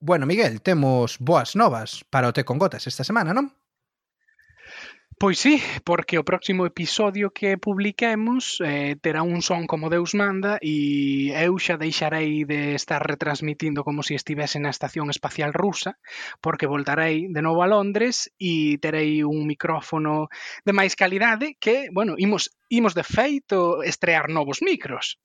Bueno, Miguel, temos boas novas para o Té con Gotas esta semana, non? Pois sí, porque o próximo episodio que publiquemos eh, terá un son como Deus manda e eu xa deixarei de estar retransmitindo como se estivese na estación espacial rusa, porque voltarei de novo a Londres e terei un micrófono de máis calidade que, bueno, imos, imos de feito estrear novos micros.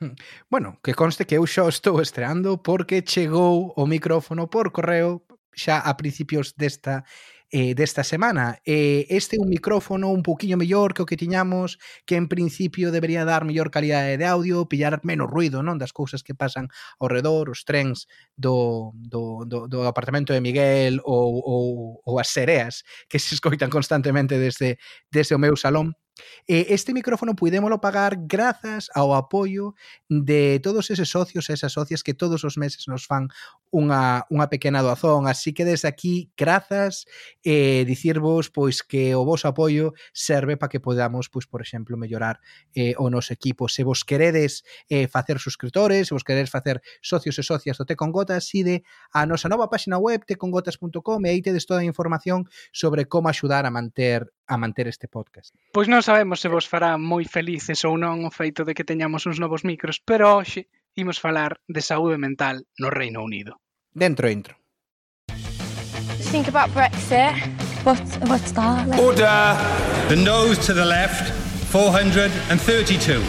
Hmm. Bueno, que conste que eu xa estou estreando porque chegou o micrófono por correo xa a principios desta eh, desta semana. Eh, este é un micrófono un poquinho mellor que o que tiñamos, que en principio debería dar mellor calidade de audio, pillar menos ruido, non, das cousas que pasan ao redor, os trens do, do, do, do apartamento de Miguel ou, ou, ou as sereas que se escoitan constantemente desde, desde o meu salón. E este micrófono puidémolo pagar grazas ao apoio de todos eses socios e esas socias que todos os meses nos fan unha, unha pequena doazón. Así que desde aquí, grazas e eh, dicirvos pois que o vos apoio serve para que podamos, pois, por exemplo, mellorar eh, o noso equipo. Se vos queredes eh, facer suscriptores, se vos queredes facer socios e socias do Te con Gotas, ide a nosa nova páxina web tecongotas.com e aí tedes toda a información sobre como axudar a manter a manter este podcast. Pois non sabemos se vos fará moi felices ou non o feito de que teñamos uns novos micros, pero hoxe imos falar de saúde mental no Reino Unido. Dentro intro. Think about Brexit. What, what's that? Like? Order! The nose to the left, 432.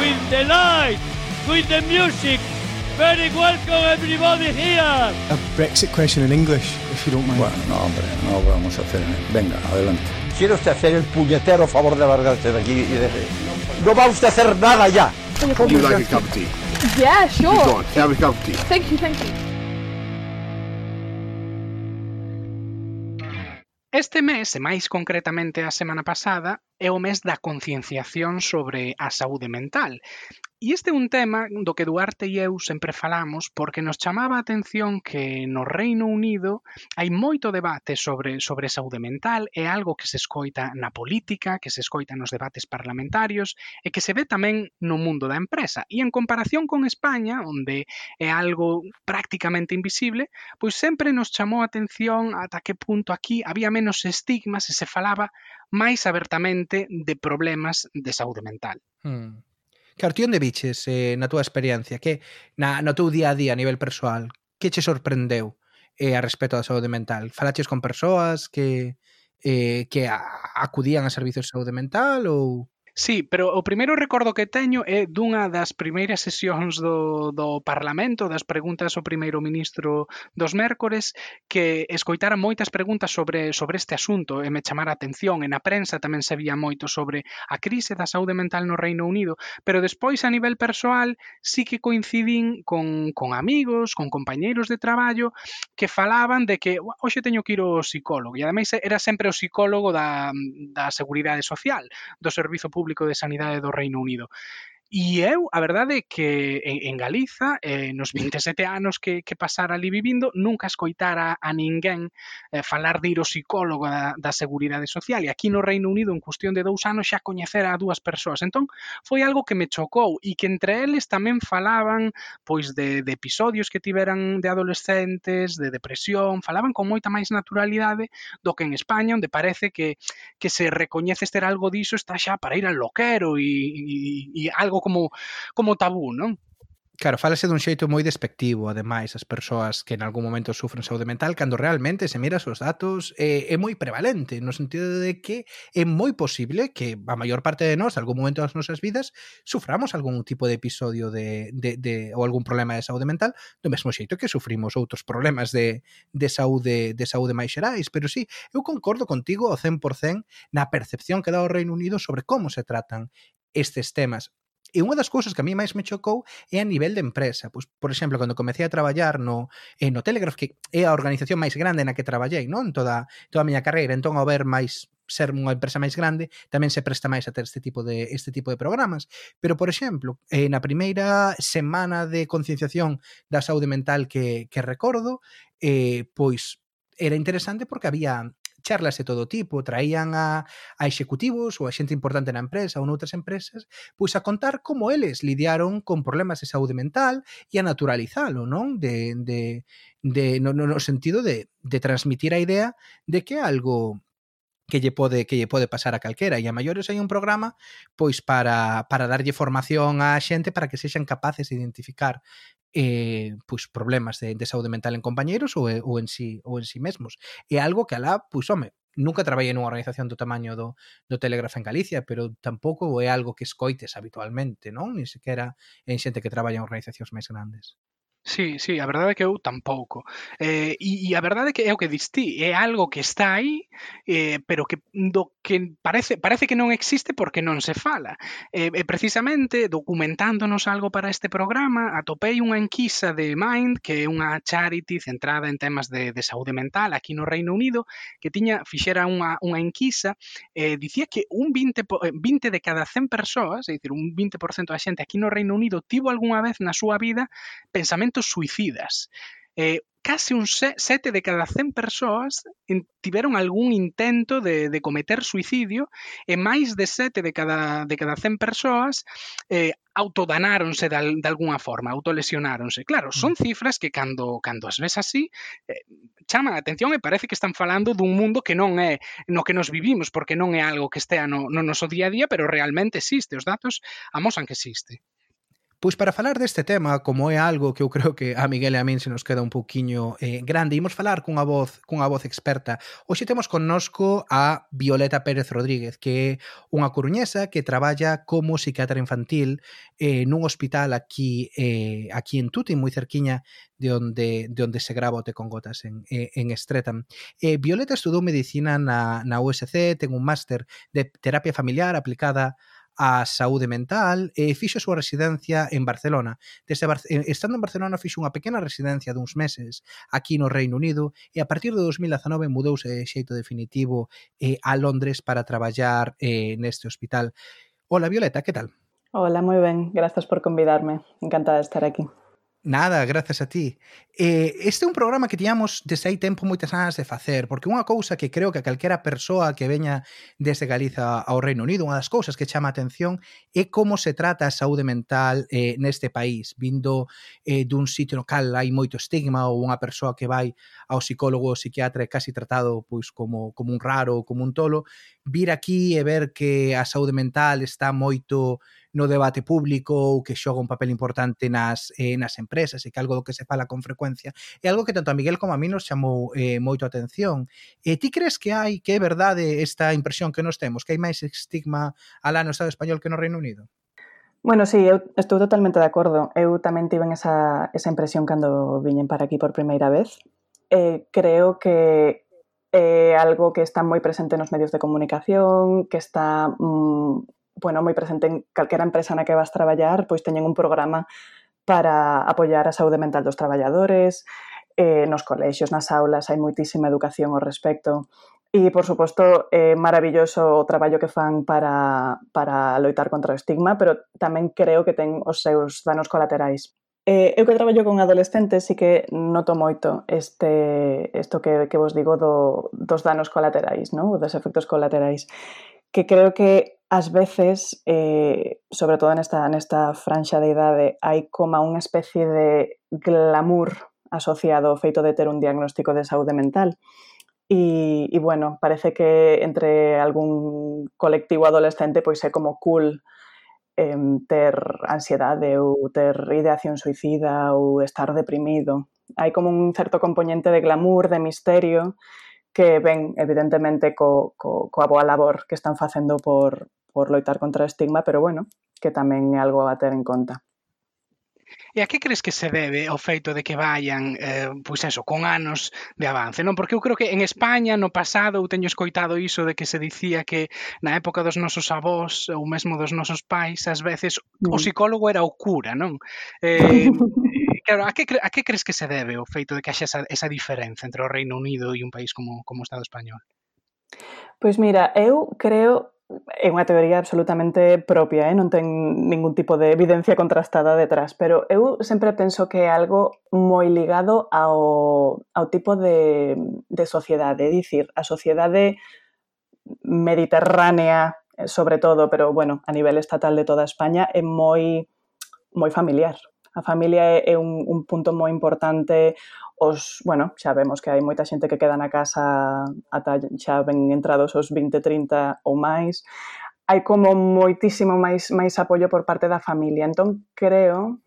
With the light, with the music, very welcome everybody here. A Brexit question in English, if you don't mind. Bueno, no, hombre, no vamos a hacer. Venga, adelante. ¿Quiere usted hacer el puñetero favor de largarse de aquí y de... No va usted a hacer nada ya. Would you like a cup of tea? Yeah, sure. Go on, have a cup of tea. Thank you, thank you. Este mes, e máis concretamente a semana pasada, é o mes da concienciación sobre a saúde mental. E este é un tema do que Duarte e eu sempre falamos porque nos chamaba a atención que no Reino Unido hai moito debate sobre sobre saúde mental, é algo que se escoita na política, que se escoita nos debates parlamentarios e que se ve tamén no mundo da empresa. E en comparación con España, onde é algo prácticamente invisible, pois sempre nos chamou a atención ata que punto aquí había menos estigmas e se falaba máis abertamente de problemas de saúde mental. Hmm. Claro, ti onde biches eh, na túa experiencia? Que na, no teu día a día a nivel persoal, que che sorprendeu eh, a respecto da saúde mental? Falaches con persoas que, eh, que a, acudían a servizos de saúde mental ou Sí, pero o primeiro recordo que teño é dunha das primeiras sesións do, do Parlamento, das preguntas ao primeiro ministro dos mércores, que escoitara moitas preguntas sobre, sobre este asunto e me chamara a atención. E na prensa tamén sabía moito sobre a crise da saúde mental no Reino Unido, pero despois a nivel persoal sí que coincidín con, con amigos, con compañeiros de traballo que falaban de que hoxe teño que ir ao psicólogo e ademais era sempre o psicólogo da, da Seguridade Social, do Servizo Público Público de Sanidade do Reino Unido. E eu, a verdade, que en, en Galiza, eh, nos 27 anos que, que pasara ali vivindo, nunca escoitara a ninguén eh, falar de ir ao psicólogo da, da Seguridade Social. E aquí no Reino Unido, en cuestión de dous anos, xa coñecera a dúas persoas. Entón, foi algo que me chocou e que entre eles tamén falaban pois de, de episodios que tiveran de adolescentes, de depresión, falaban con moita máis naturalidade do que en España, onde parece que, que se recoñece ter algo diso está xa para ir al loquero e, e, e algo como, como tabú, non? Claro, falase dun xeito moi despectivo, ademais, as persoas que en algún momento sufren saúde mental, cando realmente se miras os datos, é, é moi prevalente, no sentido de que é moi posible que a maior parte de nós, algún momento das nosas vidas, suframos algún tipo de episodio de, de, de ou algún problema de saúde mental, do mesmo xeito que sufrimos outros problemas de, de saúde de saúde máis xerais, pero sí, eu concordo contigo ao 100% na percepción que dá o Reino Unido sobre como se tratan estes temas. E unha das cousas que a mí máis me chocou é a nivel de empresa. Pois, por exemplo, cando comecei a traballar no, eh, no Telegraph, que é a organización máis grande na que traballei, non? Toda, toda a miña carreira. Entón, ao ver máis ser unha empresa máis grande, tamén se presta máis a ter este tipo de este tipo de programas. Pero, por exemplo, eh, na primeira semana de concienciación da saúde mental que, que recordo, eh, pois era interesante porque había charlas de todo tipo, traían a, a executivos ou a xente importante na empresa ou noutras empresas, pois a contar como eles lidiaron con problemas de saúde mental e a naturalizalo, non? De, de, de no, no no sentido de, de transmitir a idea de que algo que lle pode que lle pode pasar a calquera e a maiores hai un programa pois para, para darlle formación á xente para que sexan capaces de identificar eh, pois problemas de, de saúde mental en compañeiros ou, ou en si ou en si mesmos. É algo que alá, pois home, nunca traballei nunha organización do tamaño do, do Telégrafo en Galicia, pero tampouco é algo que escoites habitualmente, non? Ni sequera en xente que traballa en organizacións máis grandes. Sí, sí, a verdade é que eu tampouco. Eh, e, e a verdade é que é o que distí, é algo que está aí, eh, pero que do que parece parece que non existe porque non se fala. Eh, e precisamente documentándonos algo para este programa, atopei unha enquisa de Mind, que é unha charity centrada en temas de, de saúde mental aquí no Reino Unido, que tiña fixera unha, unha enquisa, eh, dicía que un 20, 20 eh, de cada 100 persoas, é dicir, un 20% da xente aquí no Reino Unido tivo algunha vez na súa vida pensamento intentos suicidas. Eh, case un sete de cada 100 persoas tiveron algún intento de, de cometer suicidio e máis de sete de cada, de cada 100 persoas eh, autodanáronse de, de alguna forma, autolesionáronse. Claro, mm. son cifras que cando cando as ves así eh, chaman a atención e parece que están falando dun mundo que non é no que nos vivimos, porque non é algo que estea no, no noso día a día, pero realmente existe, os datos amosan que existe. Pois para falar deste tema, como é algo que eu creo que a Miguel e a min se nos queda un pouquiño eh, grande, imos falar cunha voz, cunha voz experta. Hoxe temos connosco a Violeta Pérez Rodríguez, que é unha coruñesa que traballa como psiquiatra infantil eh, nun hospital aquí eh, aquí en Tuti, moi cerquiña de onde de onde se grava o Te con Gotas en, eh, en Streatham. Eh, Violeta estudou medicina na, na USC, ten un máster de terapia familiar aplicada a saúde mental e fixo a súa residencia en Barcelona. Desde Bar eh, estando en Barcelona fixo unha pequena residencia duns meses aquí no Reino Unido e a partir de 2019 mudouse de xeito definitivo eh, a Londres para traballar eh, neste hospital. Hola Violeta, que tal? Hola, moi ben. Grazas por convidarme. Encantada de estar aquí. Nada, gracias a ti. Eh, este é un programa que tiñamos desde hai tempo moitas ganas de facer, porque unha cousa que creo que a calquera persoa que veña desde Galiza ao Reino Unido, unha das cousas que chama a atención é como se trata a saúde mental eh, neste país, vindo eh, dun sitio no cal hai moito estigma ou unha persoa que vai ao psicólogo ou psiquiatra é casi tratado pois como, como un raro, como un tolo, vir aquí e ver que a saúde mental está moito no debate público ou que xoga un papel importante nas, eh, nas empresas e que algo do que se fala con frecuencia é algo que tanto a Miguel como a mí nos chamou eh, moito a atención. E ti crees que hai que é verdade esta impresión que nos temos, que hai máis estigma alá no Estado español que no Reino Unido? Bueno, sí, eu estou totalmente de acordo. Eu tamén tiven esa, esa impresión cando viñen para aquí por primeira vez. Eh, creo que é eh, algo que está moi presente nos medios de comunicación, que está mm, bueno, moi presente en calquera empresa na que vas traballar, pois teñen un programa para apoiar a saúde mental dos traballadores, eh, nos colexios, nas aulas, hai moitísima educación ao respecto. E, por suposto, é eh, maravilloso o traballo que fan para, para loitar contra o estigma, pero tamén creo que ten os seus danos colaterais. Eh, eu que traballo con adolescentes e que noto moito este, isto que, que vos digo do, dos danos colaterais, no? dos efectos colaterais, que creo que ás veces, eh, sobre todo nesta, nesta franxa de idade, hai como unha especie de glamour asociado ao feito de ter un diagnóstico de saúde mental. E, e bueno, parece que entre algún colectivo adolescente pois é como cool eh, ter ansiedade ou ter ideación suicida ou estar deprimido. Hai como un certo componente de glamour, de misterio, que ven evidentemente co, co, coa boa labor que están facendo por, por loitar contra o estigma, pero bueno, que tamén é algo a ter en conta. E a que crees que se debe o feito de que vayan, eh, pois eso, con anos de avance, non? Porque eu creo que en España no pasado eu teño escoitado iso de que se dicía que na época dos nosos avós ou mesmo dos nosos pais, ás veces o mm. psicólogo era o cura, non? Eh, claro, a que, a que crees que se debe o feito de que haxa esa, esa diferenza entre o Reino Unido e un país como, como o Estado español? Pois mira, eu creo é unha teoría absolutamente propia, eh? non ten ningún tipo de evidencia contrastada detrás, pero eu sempre penso que é algo moi ligado ao, ao tipo de, de sociedade, é dicir, a sociedade mediterránea, eh, sobre todo, pero bueno, a nivel estatal de toda España, é moi moi familiar. A familia é un, un punto moi importante os, bueno, xa vemos que hai moita xente que queda na casa ata xa ben entrados os 20, 30 ou máis. Hai como moitísimo máis máis apoio por parte da familia. Entón, creo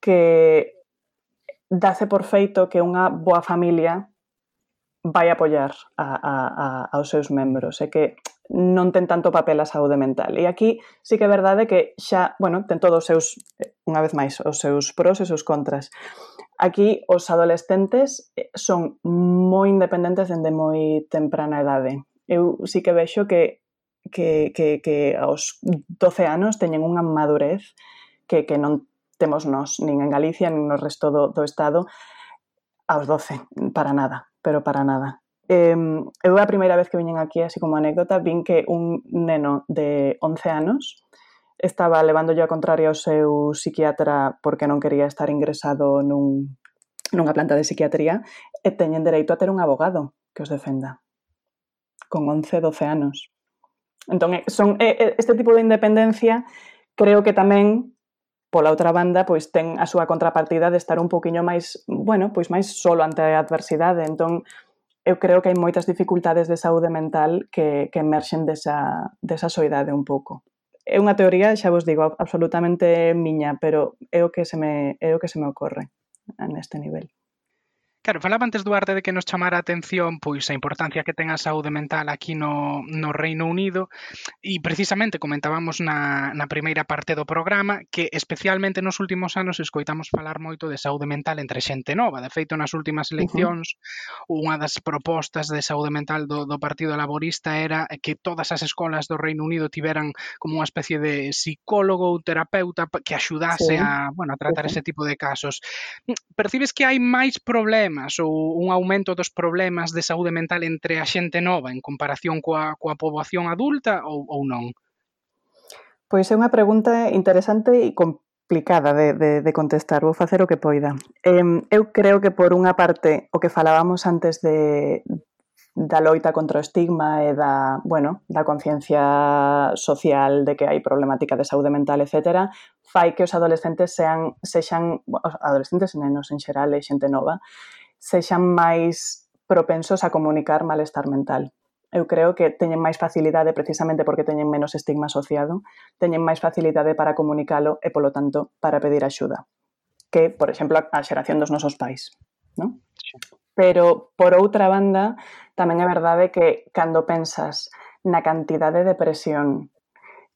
que dáse por feito que unha boa familia vai apoiar a, a, a, aos seus membros. É que non ten tanto papel a saúde mental. E aquí sí que é verdade que xa, bueno, ten todos os seus, unha vez máis, os seus pros e os seus contras. Aquí os adolescentes eh, son moi independentes dende moi temprana edade. Eu sí que vexo que que, que, que aos 12 anos teñen unha madurez que, que non temos nós, nin en Galicia, nin no resto do, do Estado, aos 12, para nada, pero para nada. Eh, eu a primeira vez que viñen aquí, así como anécdota, vin que un neno de 11 anos estaba levando yo a contraria ao seu psiquiatra porque non quería estar ingresado nun, nunha planta de psiquiatría e teñen dereito a ter un abogado que os defenda con 11, 12 anos. Entón, eh, son, eh, eh, este tipo de independencia creo que tamén pola outra banda, pois ten a súa contrapartida de estar un poquinho máis, bueno, pois máis solo ante a adversidade. Entón, eu creo que hai moitas dificultades de saúde mental que, que emerxen desa, desa soidade un pouco. É unha teoría, xa vos digo, absolutamente miña, pero é o que se me, é o que se me ocorre neste nivel. Claro, falaba antes Duarte de que nos chamara a atención pois a importancia que ten a saúde mental aquí no, no Reino Unido e precisamente comentábamos na, na primeira parte do programa que especialmente nos últimos anos escoitamos falar moito de saúde mental entre xente nova. De feito, nas últimas eleccións uh -huh. unha das propostas de saúde mental do, do Partido Laborista era que todas as escolas do Reino Unido tiveran como unha especie de psicólogo ou terapeuta que axudase sí. a, bueno, a tratar uh -huh. ese tipo de casos. Mm, percibes que hai máis problemas problemas ou un aumento dos problemas de saúde mental entre a xente nova en comparación coa, coa poboación adulta ou, ou non? Pois é unha pregunta interesante e complicada de, de, de contestar. Vou facer o que poida. Eu creo que por unha parte o que falábamos antes de, da loita contra o estigma e da, bueno, da conciencia social de que hai problemática de saúde mental, etc., fai que os adolescentes sean, sexan, os adolescentes e nenos en xeral e xente nova, sexan máis propensos a comunicar malestar mental. Eu creo que teñen máis facilidade precisamente porque teñen menos estigma asociado, teñen máis facilidade para comunicalo e, polo tanto, para pedir axuda que, por exemplo, a xeración dos nosos pais. Non? Pero, por outra banda, tamén é verdade que cando pensas na cantidade de presión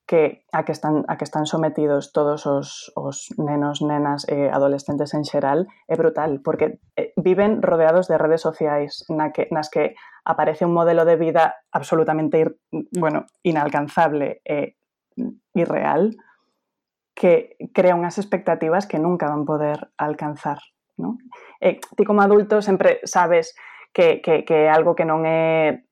que a que están, a que están sometidos todos os, os nenos, nenas e adolescentes en xeral é brutal, porque eh, viven rodeados de redes sociais na que, nas que aparece un modelo de vida absolutamente ir, bueno, inalcanzable e irreal que crea unhas expectativas que nunca van poder alcanzar. ¿no? E, ti como adulto sempre sabes que, que, que é algo que non é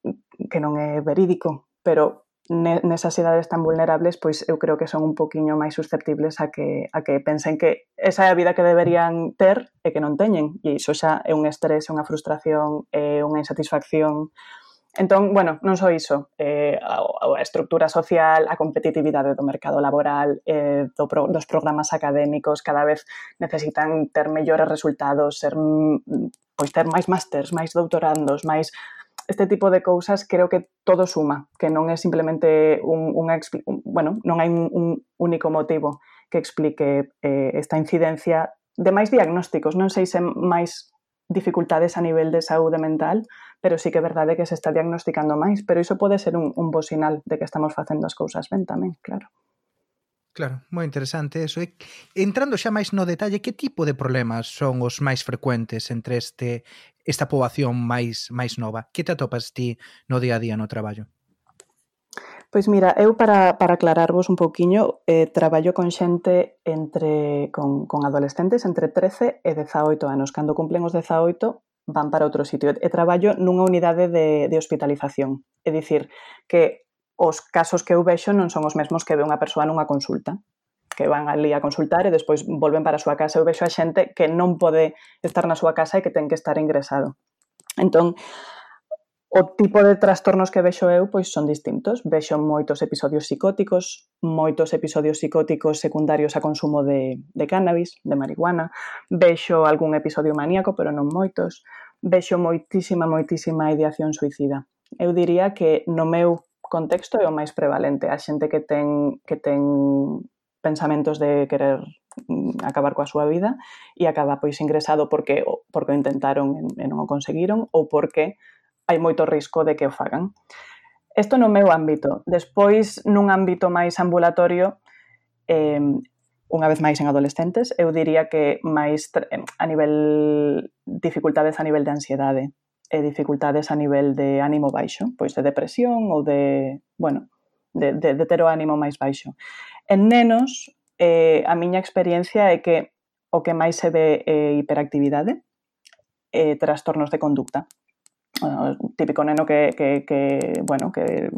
que non é verídico, pero nesas idades tan vulnerables, pois eu creo que son un poquinho máis susceptibles a que, a que pensen que esa é a vida que deberían ter e que non teñen. E iso xa é un estrés, unha frustración, é unha insatisfacción. Entón, bueno, non só iso, eh, a, a estructura social, a competitividade do mercado laboral, eh, do pro, dos programas académicos, cada vez necesitan ter mellores resultados, ser, mm, pois ter máis másters, máis doutorandos, máis este tipo de cousas creo que todo suma, que non é simplemente un, unha, un bueno, non hai un, un único motivo que explique eh, esta incidencia de máis diagnósticos, non sei se máis dificultades a nivel de saúde mental, pero sí que é verdade que se está diagnosticando máis, pero iso pode ser un, un bo sinal de que estamos facendo as cousas ben tamén, claro. Claro, moi interesante eso. E entrando xa máis no detalle, que tipo de problemas son os máis frecuentes entre este esta poboación máis máis nova. Que te atopas ti no día a día no traballo? Pois mira, eu para, para aclararvos un pouquiño, eh, traballo con xente entre con, con adolescentes entre 13 e 18 anos. Cando cumplen os 18, van para outro sitio. E traballo nunha unidade de, de hospitalización. É dicir, que os casos que eu vexo non son os mesmos que ve unha persoa nunha consulta que van ali a consultar e despois volven para a súa casa. Eu vexo a xente que non pode estar na súa casa e que ten que estar ingresado. Entón, o tipo de trastornos que vexo eu pois son distintos. Vexo moitos episodios psicóticos, moitos episodios psicóticos secundarios a consumo de, de cannabis, de marihuana. Vexo algún episodio maníaco, pero non moitos. Vexo moitísima, moitísima ideación suicida. Eu diría que no meu contexto é o máis prevalente. A xente que ten, que ten pensamentos de querer mm, acabar coa súa vida e acaba pois ingresado porque porque o intentaron e non o conseguiron ou porque hai moito risco de que o fagan. Isto no meu ámbito. Despois, nun ámbito máis ambulatorio, eh, unha vez máis en adolescentes, eu diría que máis a nivel dificultades a nivel de ansiedade e dificultades a nivel de ánimo baixo, pois de depresión ou de, bueno, de, de, de ter o ánimo máis baixo. En nenos, eh, a miña experiencia é que o que máis se ve é hiperactividade e trastornos de conducta. Bueno, típico neno que, que, que, bueno, que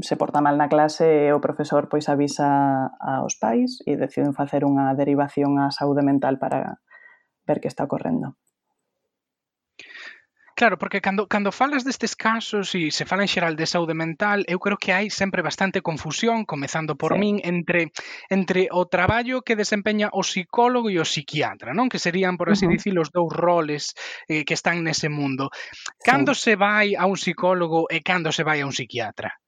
se porta mal na clase e o profesor pois avisa aos pais e deciden facer unha derivación á saúde mental para ver que está ocorrendo. Claro, porque cando, cando falas destes casos e se fala en xeral de saúde mental, eu creo que hai sempre bastante confusión, comezando por sí. min, entre entre o traballo que desempeña o psicólogo e o psiquiatra, non? Que serían, por así uh -huh. dicir, os dous roles eh, que están nese mundo. Cando sí. se vai a un psicólogo e cando se vai a un psiquiatra?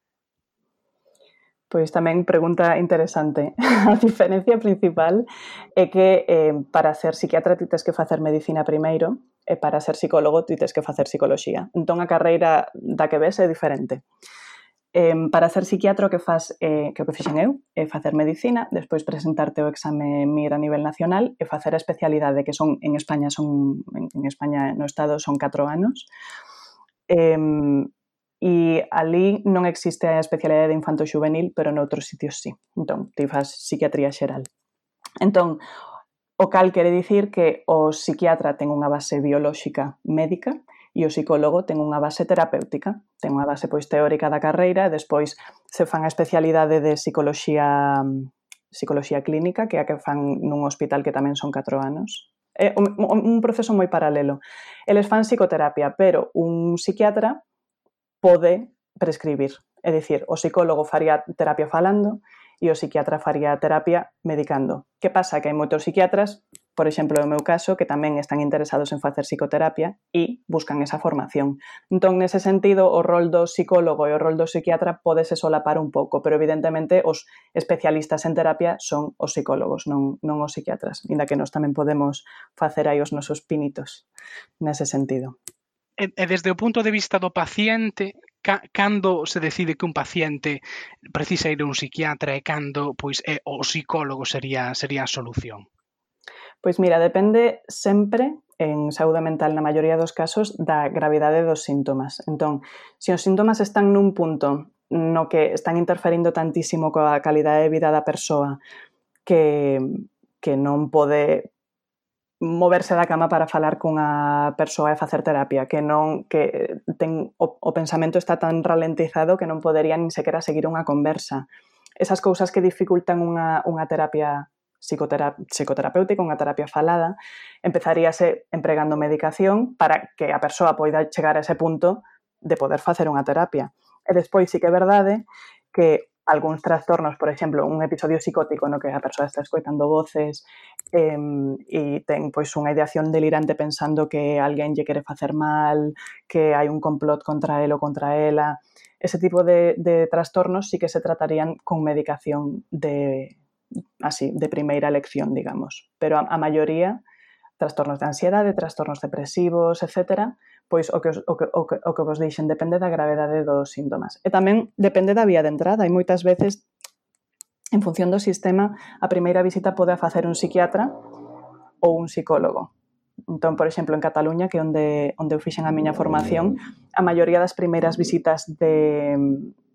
Pois tamén pregunta interesante. A diferencia principal é que eh, para ser psiquiatra ti tens que facer medicina primeiro, e para ser psicólogo ti tes que facer psicoloxía. Entón a carreira da que ves é diferente. Eh, para ser psiquiatra o que faz eh, que o que fixen eu é facer medicina, despois presentarte o exame MIR a nivel nacional e facer a especialidade que son en España son en, España no estado son 4 anos. Eh, e ali non existe a especialidade de infanto juvenil, pero noutros sitios sí. Entón, ti faz psiquiatría xeral. Entón, O cal quere dicir que o psiquiatra ten unha base biolóxica médica e o psicólogo ten unha base terapéutica, ten unha base pois teórica da carreira e despois se fan a especialidade de psicoloxía psicoloxía clínica, que é a que fan nun hospital que tamén son 4 anos. É un, un proceso moi paralelo. Eles fan psicoterapia, pero un psiquiatra pode prescribir. É dicir, o psicólogo faría terapia falando e o psiquiatra faría a terapia medicando. Que pasa? Que hai moitos psiquiatras, por exemplo, no meu caso, que tamén están interesados en facer psicoterapia e buscan esa formación. Entón, nese sentido, o rol do psicólogo e o rol do psiquiatra podese solapar un pouco, pero evidentemente os especialistas en terapia son os psicólogos, non, non os psiquiatras, inda que nós tamén podemos facer aí os nosos pinitos nese sentido. E, e desde o punto de vista do paciente, ca, cando se decide que un paciente precisa ir a un psiquiatra e cando pois é o psicólogo sería sería a solución? Pois mira, depende sempre en saúde mental na maioría dos casos da gravidade dos síntomas. Entón, se os síntomas están nun punto no que están interferindo tantísimo coa calidade de vida da persoa que que non pode moverse da cama para falar cunha persoa e facer terapia, que non que ten o, o pensamento está tan ralentizado que non podería nin sequera seguir unha conversa. Esas cousas que dificultan unha, unha terapia psicotera, psicoterapéutica, unha terapia falada, empezaríase empregando medicación para que a persoa poida chegar a ese punto de poder facer unha terapia. E despois sí que é verdade que algúns trastornos, por exemplo, un episodio psicótico no que a persoa está escoitando voces eh, e ten pois unha ideación delirante pensando que alguén lle quere facer mal, que hai un complot contra el ou contra ela. Ese tipo de, de trastornos sí que se tratarían con medicación de así, de primeira elección, digamos. Pero a, a maioría trastornos de ansiedade, trastornos depresivos, etc., pois o que, os, o, que, o, que, o que vos deixen depende da gravedade dos síntomas. E tamén depende da vía de entrada, e moitas veces En función do sistema, a primeira visita pode facer un psiquiatra ou un psicólogo. Entón, por exemplo, en Cataluña, que é onde, onde eu fixen a miña formación, a maioría das primeiras visitas de,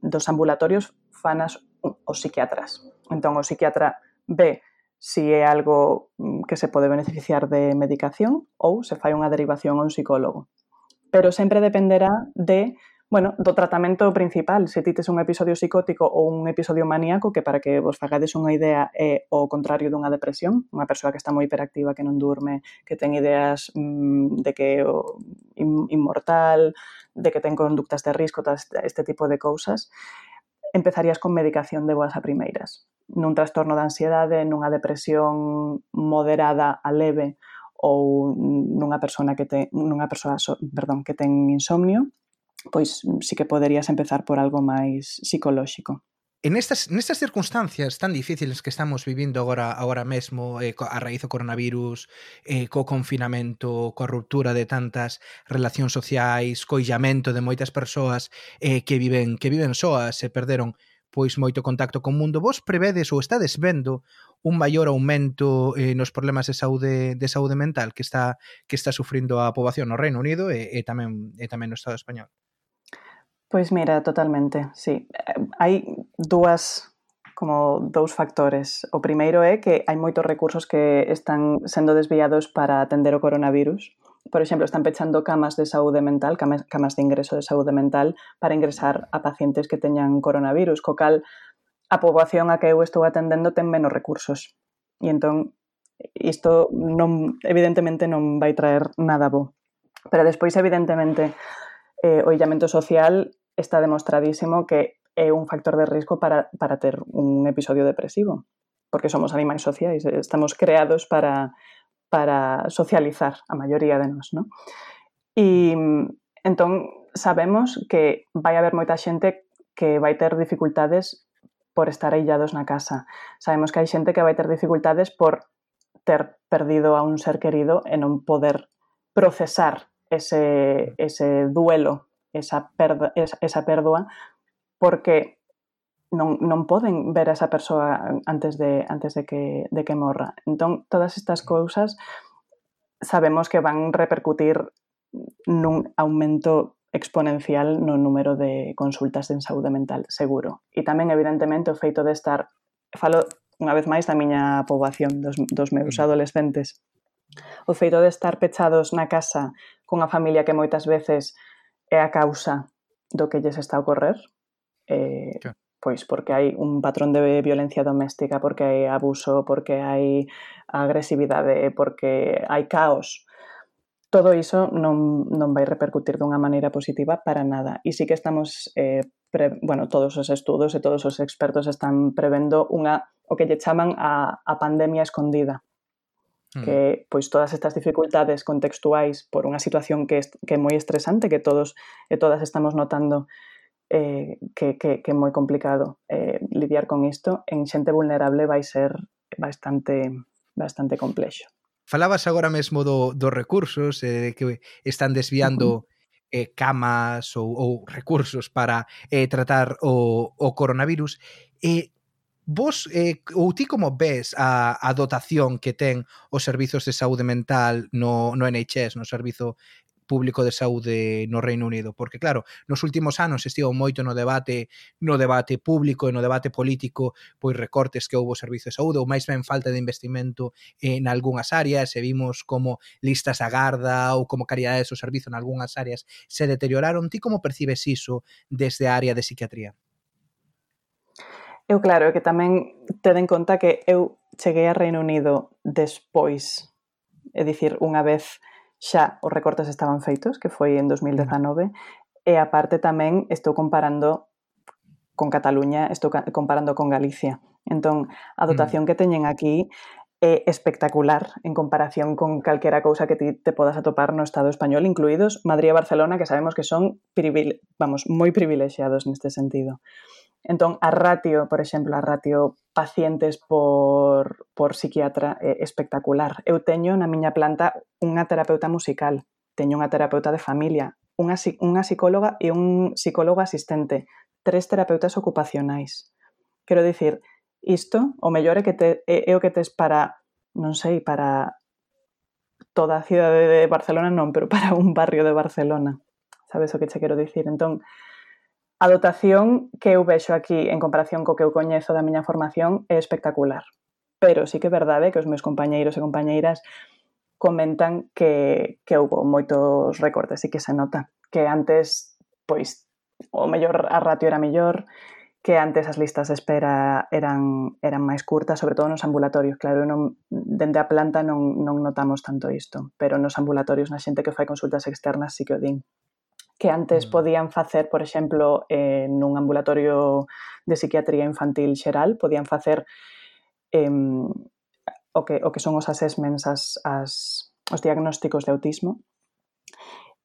dos ambulatorios fanas os psiquiatras. Entón, o psiquiatra ve si é algo mm, que se pode beneficiar de medicación ou se fai unha derivación a un psicólogo. Pero sempre dependerá de bueno, do tratamento principal, se tites un episodio psicótico ou un episodio maníaco, que para que vos fagades unha idea é o contrario dunha depresión, unha persoa que está moi hiperactiva, que non durme, que ten ideas mmm, de que o inmortal, de que ten conductas de risco, este tipo de cousas empezarías con medicación de boas a primeiras. Nun trastorno de ansiedade, nunha depresión moderada a leve ou nunha persona que ten, nunha persoa, perdón, que ten insomnio, pois sí que poderías empezar por algo máis psicolóxico. En estas, nestas circunstancias tan difíciles que estamos vivindo agora agora mesmo eh, a raíz do coronavirus, eh, co confinamento, coa ruptura de tantas relacións sociais, co illamento de moitas persoas eh, que viven que viven soas e perderon pois moito contacto con o mundo, vos prevedes ou estades vendo un maior aumento eh, nos problemas de saúde de saúde mental que está que está sufrindo a poboación no Reino Unido e, e tamén e tamén no Estado español. Pois mira, totalmente, sí. Hai dúas como dous factores. O primeiro é que hai moitos recursos que están sendo desviados para atender o coronavirus. Por exemplo, están pechando camas de saúde mental, camas, camas de ingreso de saúde mental para ingresar a pacientes que teñan coronavirus, co cal a poboación a que eu estou atendendo ten menos recursos. E entón isto non evidentemente non vai traer nada bo. Pero despois evidentemente eh, o illamento social está demostradísimo que é un factor de risco para, para ter un episodio depresivo, porque somos animais sociais, eh, estamos creados para, para socializar a maioría de nós, ¿no? E entón sabemos que vai haber moita xente que vai ter dificultades por estar aillados na casa. Sabemos que hai xente que vai ter dificultades por ter perdido a un ser querido e non poder procesar ese, ese duelo, esa, perda, esa, esa perdoa, porque non, non poden ver a esa persoa antes de, antes de, que, de que morra. Entón, todas estas cousas sabemos que van repercutir nun aumento exponencial no número de consultas en saúde mental, seguro. E tamén, evidentemente, o feito de estar... Falo unha vez máis da miña poboación, dos, dos meus mm. adolescentes O feito de estar pechados na casa cunha familia que moitas veces é a causa do que lles está a ocorrer, eh, claro. pois porque hai un patrón de violencia doméstica, porque hai abuso, porque hai agresividade, porque hai caos, todo iso non, non vai repercutir dunha maneira positiva para nada. E sí que estamos, eh, pre, bueno, todos os estudos e todos os expertos están prevendo unha, o que lle chaman a, a pandemia escondida, mm. que pois todas estas dificultades contextuais por unha situación que, que é moi estresante que todos e todas estamos notando eh, que, que, que é moi complicado eh, lidiar con isto en xente vulnerable vai ser bastante bastante complexo. Falabas agora mesmo do, dos recursos eh, que están desviando uh -huh. eh, camas ou, ou recursos para eh, tratar o, o coronavirus. Eh, vos, eh, ou ti como ves a, a dotación que ten os servizos de saúde mental no, no NHS, no Servizo público de saúde no Reino Unido, porque claro, nos últimos anos estivo moito no debate no debate público e no debate político pois recortes que houbo o servizo de saúde ou máis ben falta de investimento en algunhas áreas, e vimos como listas a garda ou como caridades do servizo en algunhas áreas se deterioraron. Ti como percibes iso desde a área de psiquiatría? Eu claro, que tamén ten en conta que eu cheguei a Reino Unido despois, é dicir, unha vez xa os recortes estaban feitos, que foi en 2019, e aparte tamén estou comparando con Cataluña, estou comparando con Galicia. Entón, a dotación que teñen aquí é espectacular en comparación con calquera cousa que ti te podas atopar no Estado español, incluídos Madrid e Barcelona, que sabemos que son privile... vamos, moi privilexiados neste sentido. Entón, a ratio, por exemplo, a ratio pacientes por, por psiquiatra é espectacular. Eu teño na miña planta unha terapeuta musical, teño unha terapeuta de familia, unha, unha psicóloga e un psicólogo asistente, tres terapeutas ocupacionais. Quero dicir, isto, o mellor é, que te, é, é o que tes para, non sei, para toda a cidade de Barcelona non, pero para un barrio de Barcelona. Sabes o que che quero dicir? Entón, A dotación que eu vexo aquí en comparación co que eu coñezo da miña formación é espectacular. Pero sí que é verdade que os meus compañeiros e compañeiras comentan que, que houve moitos recortes e que se nota que antes pois o mellor a ratio era mellor que antes as listas de espera eran, eran máis curtas, sobre todo nos ambulatorios. Claro, non, dende a planta non, non notamos tanto isto, pero nos ambulatorios na xente que fai consultas externas sí que o din que antes mm. podían facer, por exemplo, eh, nun ambulatorio de psiquiatría infantil xeral, podían facer eh, o, que, o que son os assessments, as, as, os diagnósticos de autismo,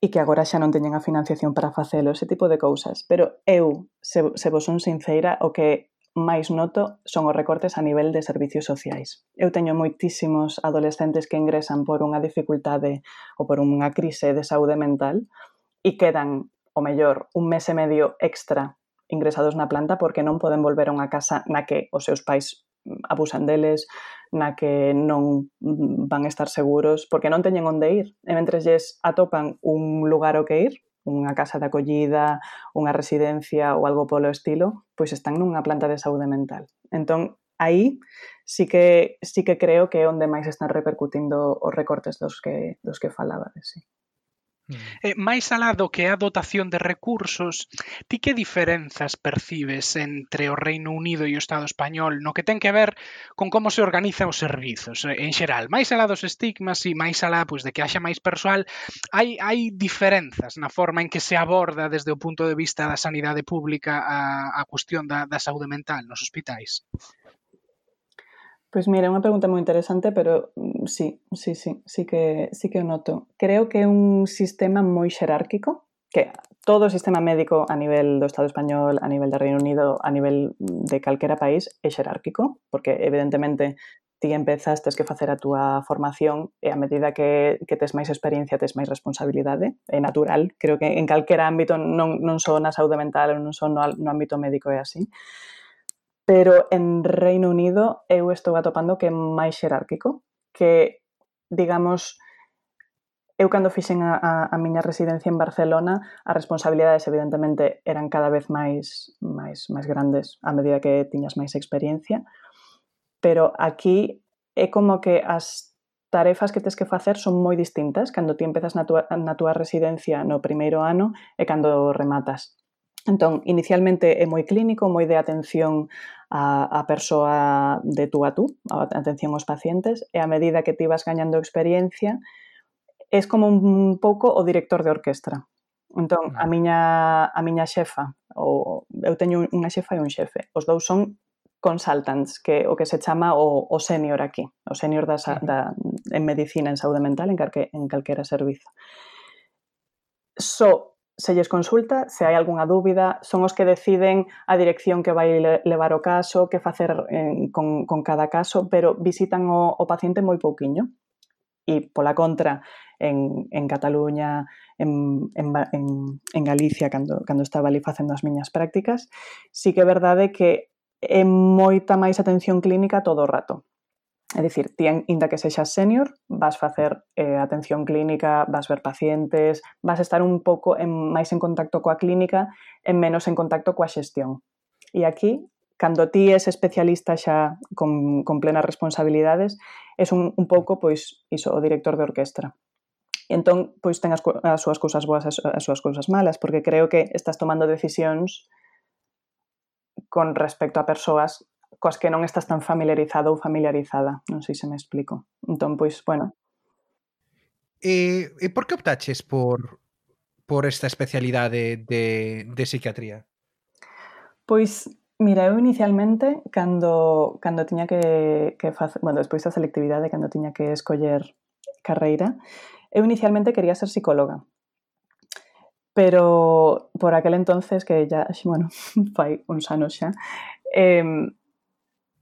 e que agora xa non teñen a financiación para facelo, ese tipo de cousas. Pero eu, se, se vos son sincera, o que máis noto son os recortes a nivel de servicios sociais. Eu teño moitísimos adolescentes que ingresan por unha dificultade ou por unha crise de saúde mental, e quedan, o mellor, un mes e medio extra ingresados na planta porque non poden volver a unha casa na que os seus pais mm, abusan deles, na que non mm, van estar seguros, porque non teñen onde ir. E mentre lles atopan un lugar o que ir, unha casa de acollida, unha residencia ou algo polo estilo, pois están nunha planta de saúde mental. Entón, aí sí que, sí que creo que é onde máis están repercutindo os recortes dos que, dos que falabades. Sí. Mm. Eh, máis alá do que é a dotación de recursos, ti que diferenzas percibes entre o Reino Unido e o Estado español no que ten que ver con como se organizan os servizos eh, en xeral? Máis alá dos estigmas e máis alá pois, de que haxa máis persoal, hai, hai diferenzas na forma en que se aborda desde o punto de vista da sanidade pública a, a cuestión da, da saúde mental nos hospitais? Pois mira, é unha pregunta moi interesante, pero mm, sí, sí, sí, sí que, sí que o noto. Creo que é un sistema moi xerárquico, que todo o sistema médico a nivel do Estado español, a nivel do Reino Unido, a nivel de calquera país é xerárquico, porque evidentemente ti empezas, tes que facer a túa formación e a medida que, que tes máis experiencia tes máis responsabilidade, eh, é natural creo que en calquera ámbito non, non só na saúde mental ou non só no, no ámbito médico é así pero en Reino Unido eu estou atopando que é máis xerárquico, que, digamos, eu cando fixen a, a, a miña residencia en Barcelona, as responsabilidades evidentemente eran cada vez máis máis máis grandes a medida que tiñas máis experiencia, pero aquí é como que as tarefas que tens que facer son moi distintas cando ti empezas na tua, na tua residencia no primeiro ano e cando rematas. Entón, inicialmente é moi clínico, moi de atención a, a persoa de tú a tú, a atención aos pacientes, e a medida que ti vas gañando experiencia, é como un pouco o director de orquestra. Entón, a miña, a miña xefa, ou, eu teño unha xefa e un xefe, os dous son consultants, que o que se chama o, o senior aquí, o senior da, da, en medicina, en saúde mental, en, calque, en calquera servizo. So, se lles consulta se hai algunha dúbida, son os que deciden a dirección que vai levar o caso, que facer en, con, con cada caso, pero visitan o, o paciente moi pouquiño. E, pola contra, en, en Cataluña, en, en, en, en Galicia, cando, cando estaba ali facendo as miñas prácticas, sí que é verdade que é moita máis atención clínica todo o rato. É dicir, ti, inda que sexas senior, vas facer eh, atención clínica, vas ver pacientes, vas estar un pouco en, máis en contacto coa clínica e menos en contacto coa xestión. E aquí, cando ti és especialista xa con, con plenas responsabilidades, és un, un pouco, pois, iso, o director de orquestra. E entón, pois, ten as, as súas cousas boas e as, as súas cousas malas, porque creo que estás tomando decisións con respecto a persoas coas que non estás tan familiarizado ou familiarizada. Non sei se me explico. Entón, pois, bueno. E, e por que optaches por, por esta especialidade de, de psiquiatría? Pois, mira, eu inicialmente, cando, cando tiña que, que facer... Bueno, despois da selectividade, cando tiña que escoller carreira, eu inicialmente quería ser psicóloga pero por aquel entonces que ya, bueno, fai uns anos xa, eh,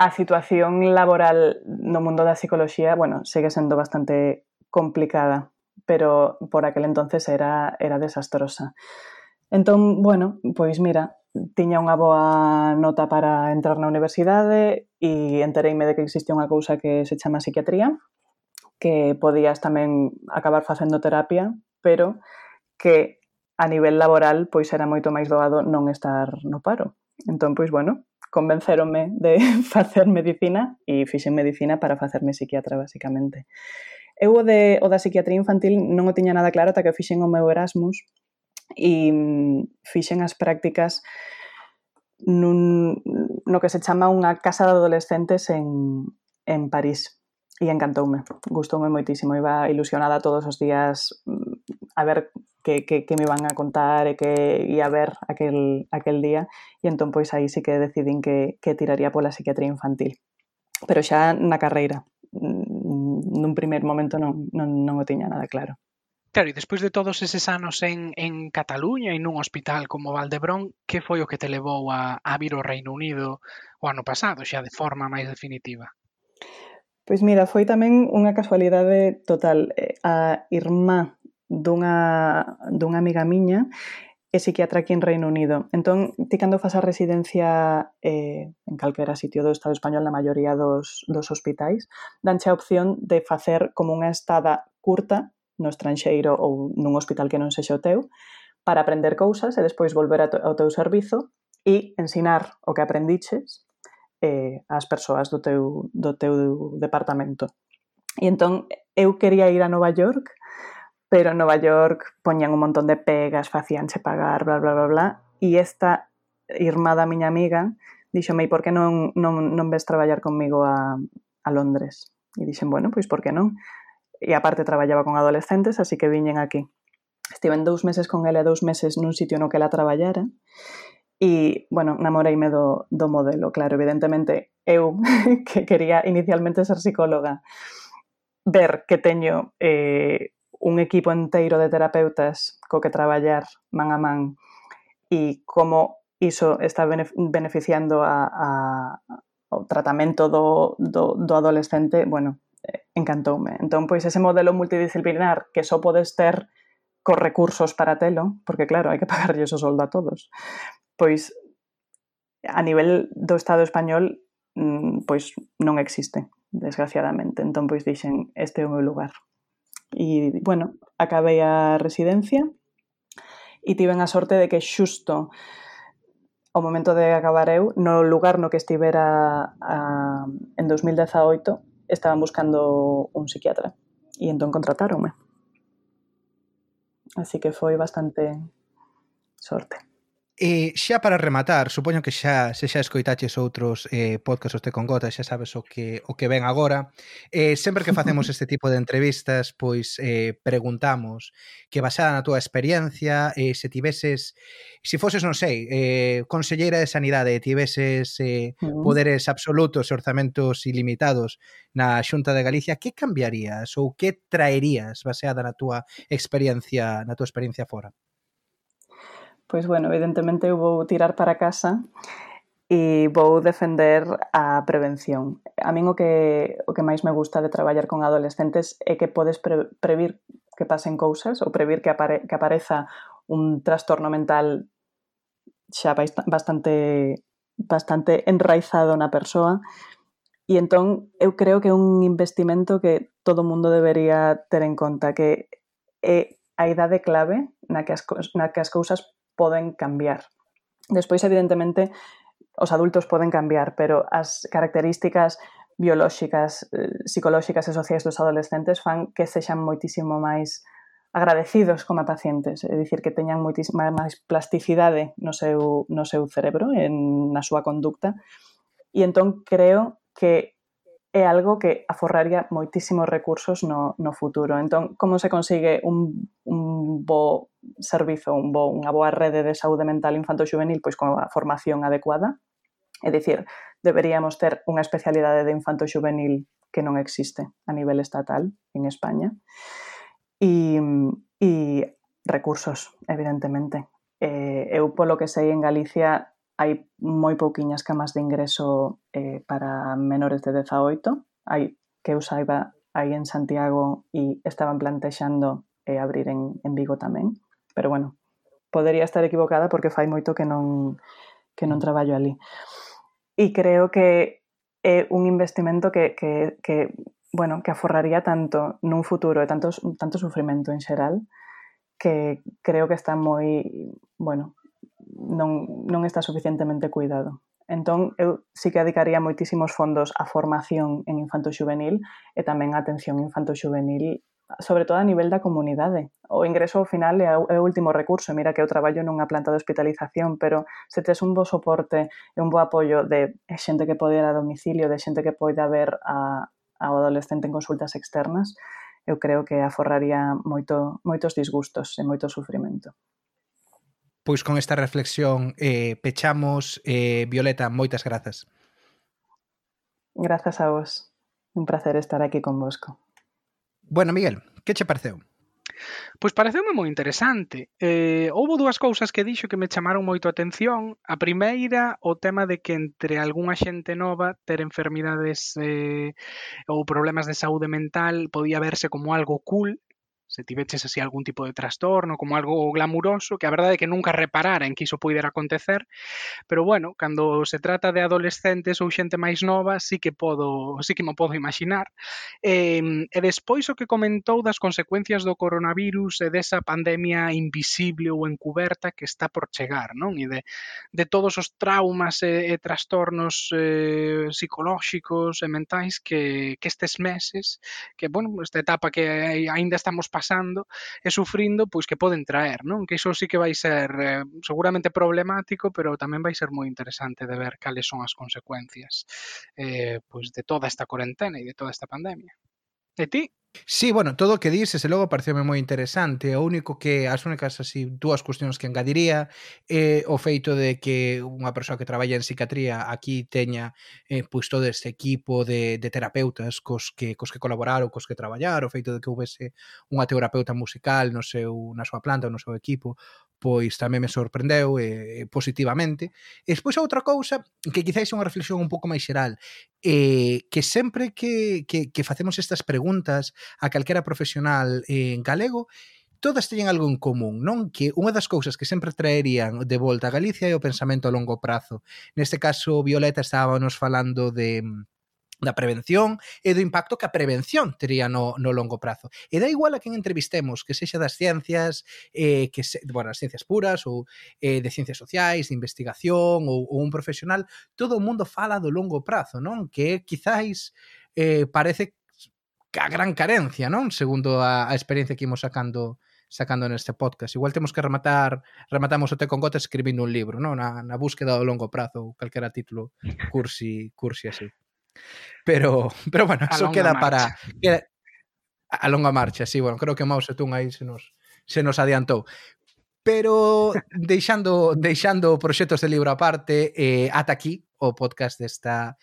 a situación laboral no mundo da psicología, bueno, segue sendo bastante complicada, pero por aquel entonces era, era desastrosa. Entón, bueno, pois mira, tiña unha boa nota para entrar na universidade e entereime de que existe unha cousa que se chama psiquiatría, que podías tamén acabar facendo terapia, pero que a nivel laboral pois era moito máis doado non estar no paro. Entón, pois bueno, convencerome de facer medicina e fixen medicina para facerme psiquiatra, basicamente. Eu o, de, o da psiquiatría infantil non o tiña nada claro ata que fixen o meu Erasmus e mm, fixen as prácticas nun, no que se chama unha casa de adolescentes en, en París e encantoume, gustoume moitísimo, iba ilusionada todos os días mm, a ver que, que, que me van a contar eh, e que ia ver aquel, aquel día e entón pois aí sí que decidín que, que tiraría pola psiquiatría infantil pero xa na carreira mm, nun primer momento non, non, non o tiña nada claro Claro, e despois de todos eses anos en, en Cataluña e nun hospital como Valdebrón, que foi o que te levou a, a vir ao Reino Unido o ano pasado, xa de forma máis definitiva? Pois mira, foi tamén unha casualidade total. Eh, a irmá dunha, dunha amiga miña é psiquiatra aquí en Reino Unido. Entón, ti cando fas a residencia eh, en calquera sitio do Estado español, na maioría dos, dos hospitais, danche a opción de facer como unha estada curta no estranxeiro ou nun hospital que non sexa o teu, para aprender cousas e despois volver ao teu servizo e ensinar o que aprendiches eh, ás persoas do teu, do teu departamento. E entón eu quería ir a Nova York pero en Nova York poñían un montón de pegas, facíanse pagar, bla, bla, bla, bla, e esta irmada miña amiga díxome, e por que non, non, non ves traballar conmigo a, a Londres? E dixen, bueno, pois por que non? E aparte traballaba con adolescentes, así que viñen aquí. Estiven dous meses con ela e dous meses nun sitio no que ela traballara e, bueno, namoreime do, do modelo, claro, evidentemente eu que quería inicialmente ser psicóloga ver que teño eh, un equipo enteiro de terapeutas co que traballar man a man e como iso está beneficiando a, a, o tratamento do, do, do adolescente, bueno, encantoume. Entón, pois, ese modelo multidisciplinar que só podes ter cos recursos para telo, porque claro, hai que pagarlle o soldo a todos, pois a nivel do Estado español mm, pois non existe, desgraciadamente. Entón, pois dixen, este é o meu lugar. E, bueno, acabei a residencia e tiven a sorte de que xusto ao momento de acabar eu, no lugar no que estivera a, en 2018, estaban buscando un psiquiatra e entón contrataronme. Así que foi bastante sorte. Eh, xa para rematar, supoño que xa se xa escoitaches outros eh, podcasts de Congota, con xa sabes o que o que ven agora. Eh, sempre que facemos este tipo de entrevistas, pois eh, preguntamos que basada na túa experiencia, eh, se tiveses, se foses, non sei, eh, conselleira de sanidade, tiveses eh, mm. poderes absolutos e orzamentos ilimitados na Xunta de Galicia, que cambiarías ou que traerías baseada na túa experiencia na túa experiencia fora? pois bueno, evidentemente eu vou tirar para casa e vou defender a prevención. A min o que, o que máis me gusta de traballar con adolescentes é que podes pre previr que pasen cousas ou previr que, apare que apareza un trastorno mental xa bastante bastante enraizado na persoa e entón eu creo que é un investimento que todo mundo debería ter en conta que é a idade clave na que as, na que as cousas poden cambiar. Despois, evidentemente, os adultos poden cambiar, pero as características biolóxicas, eh, psicolóxicas e sociais dos adolescentes fan que sexan moitísimo máis agradecidos como pacientes, é dicir que teñan moitísima máis plasticidade no seu no seu cerebro, en na súa conducta. E entón creo que é algo que aforraría moitísimos recursos no, no futuro. Entón, como se consigue un, un bo servizo, un bo, unha boa rede de saúde mental infanto-juvenil? Pois con a formación adecuada. É dicir, deberíamos ter unha especialidade de infanto-juvenil que non existe a nivel estatal en España. E, e recursos, evidentemente. Eh, eu, polo que sei, en Galicia hai moi pouquiñas camas de ingreso eh, para menores de 18. Hai, que eu saiba, aí en Santiago e estaban plantexando eh, abrir en, en Vigo tamén. Pero bueno, podería estar equivocada porque fai moito que non, que non traballo ali. E creo que é un investimento que, que, que bueno, que aforraría tanto nun futuro e tanto, tanto sufrimento en xeral que creo que está moi, bueno, non, non está suficientemente cuidado. Entón, eu sí que dedicaría moitísimos fondos á formación en infanto juvenil e tamén á atención infanto juvenil sobre todo a nivel da comunidade. O ingreso ao final é o último recurso. Mira que eu traballo nunha planta de hospitalización, pero se tes un bo soporte e un bo apoio de xente que pode ir a domicilio, de xente que poida ver a, ao adolescente en consultas externas, eu creo que aforraría moito, moitos disgustos e moito sufrimento pois con esta reflexión eh, pechamos. Eh, Violeta, moitas grazas. Grazas a vos. Un placer estar aquí convosco. Bueno, Miguel, que che pareceu? Pois pareceume moi interesante. Eh, houbo dúas cousas que dixo que me chamaron moito a atención. A primeira, o tema de que entre algunha xente nova ter enfermidades eh, ou problemas de saúde mental podía verse como algo cool se tiveches así algún tipo de trastorno como algo glamuroso, que a verdade é que nunca reparara en que iso puidera acontecer, pero bueno, cando se trata de adolescentes ou xente máis nova, sí que podo, sí que me podo imaginar. E, e despois o que comentou das consecuencias do coronavirus e desa pandemia invisible ou encuberta que está por chegar, non? E de, de todos os traumas e, e trastornos eh, psicolóxicos e mentais que, que estes meses, que, bueno, esta etapa que aínda estamos pasando pasando e sufrindo, pois que poden traer, non? Que iso sí que vai ser eh, seguramente problemático, pero tamén vai ser moi interesante de ver cales son as consecuencias eh, pois de toda esta cuarentena e de toda esta pandemia. E ti, Sí, bueno, todo o que dices e logo pareceme moi interesante. O único que as únicas así dúas cuestións que engadiría é eh, o feito de que unha persoa que traballa en psiquiatría aquí teña eh, pois todo este equipo de, de terapeutas cos que cos que colaborar ou cos que traballar, o feito de que houvese unha terapeuta musical no seu na súa planta ou no seu equipo, pois tamén me sorprendeu eh, eh positivamente. E despois outra cousa, que quizáis é unha reflexión un pouco máis xeral, eh, que sempre que, que, que facemos estas preguntas a calquera profesional en galego, todas teñen algo en común, non? Que unha das cousas que sempre traerían de volta a Galicia é o pensamento a longo prazo. Neste caso, Violeta estábamos falando de mm, da prevención e do impacto que a prevención tería no, no longo prazo. E da igual a quen entrevistemos, que sexa das ciencias, eh, que se, bueno, as ciencias puras ou eh, de ciencias sociais, de investigación ou, ou un profesional, todo o mundo fala do longo prazo, non? Que quizáis eh, parece a gran carencia, non? Segundo a, a experiencia que imos sacando sacando neste podcast. Igual temos que rematar rematamos o Té con Gota escribindo un libro, non? Na, na búsqueda do longo prazo ou calquera título cursi, cursi así. Pero, pero bueno, a eso queda marcha. para... Queda, a longa marcha, sí, bueno, creo que Mao Zedong aí se nos, se nos adiantou. Pero deixando, deixando proxectos de libro aparte, eh, ata aquí o podcast desta,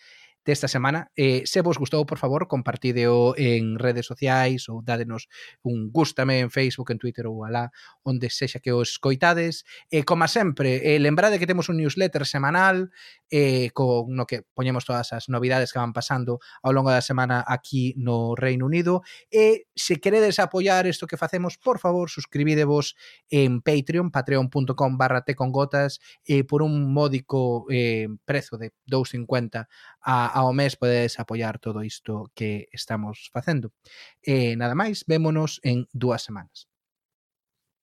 desta semana. Eh, se vos gustou, por favor, compartideo en redes sociais ou dádenos un gustame en Facebook, en Twitter ou alá, onde sexa que os coitades. E, eh, como sempre, eh, lembrade que temos un newsletter semanal eh, con no que poñemos todas as novidades que van pasando ao longo da semana aquí no Reino Unido. E se queredes apoiar isto que facemos por favor suscribidevos en Patreon patreon.com barra tecongotas e por un módico eh, prezo de 2.50 a, ao mes podedes apoiar todo isto que estamos facendo. Eh, nada máis, vémonos en dúas semanas.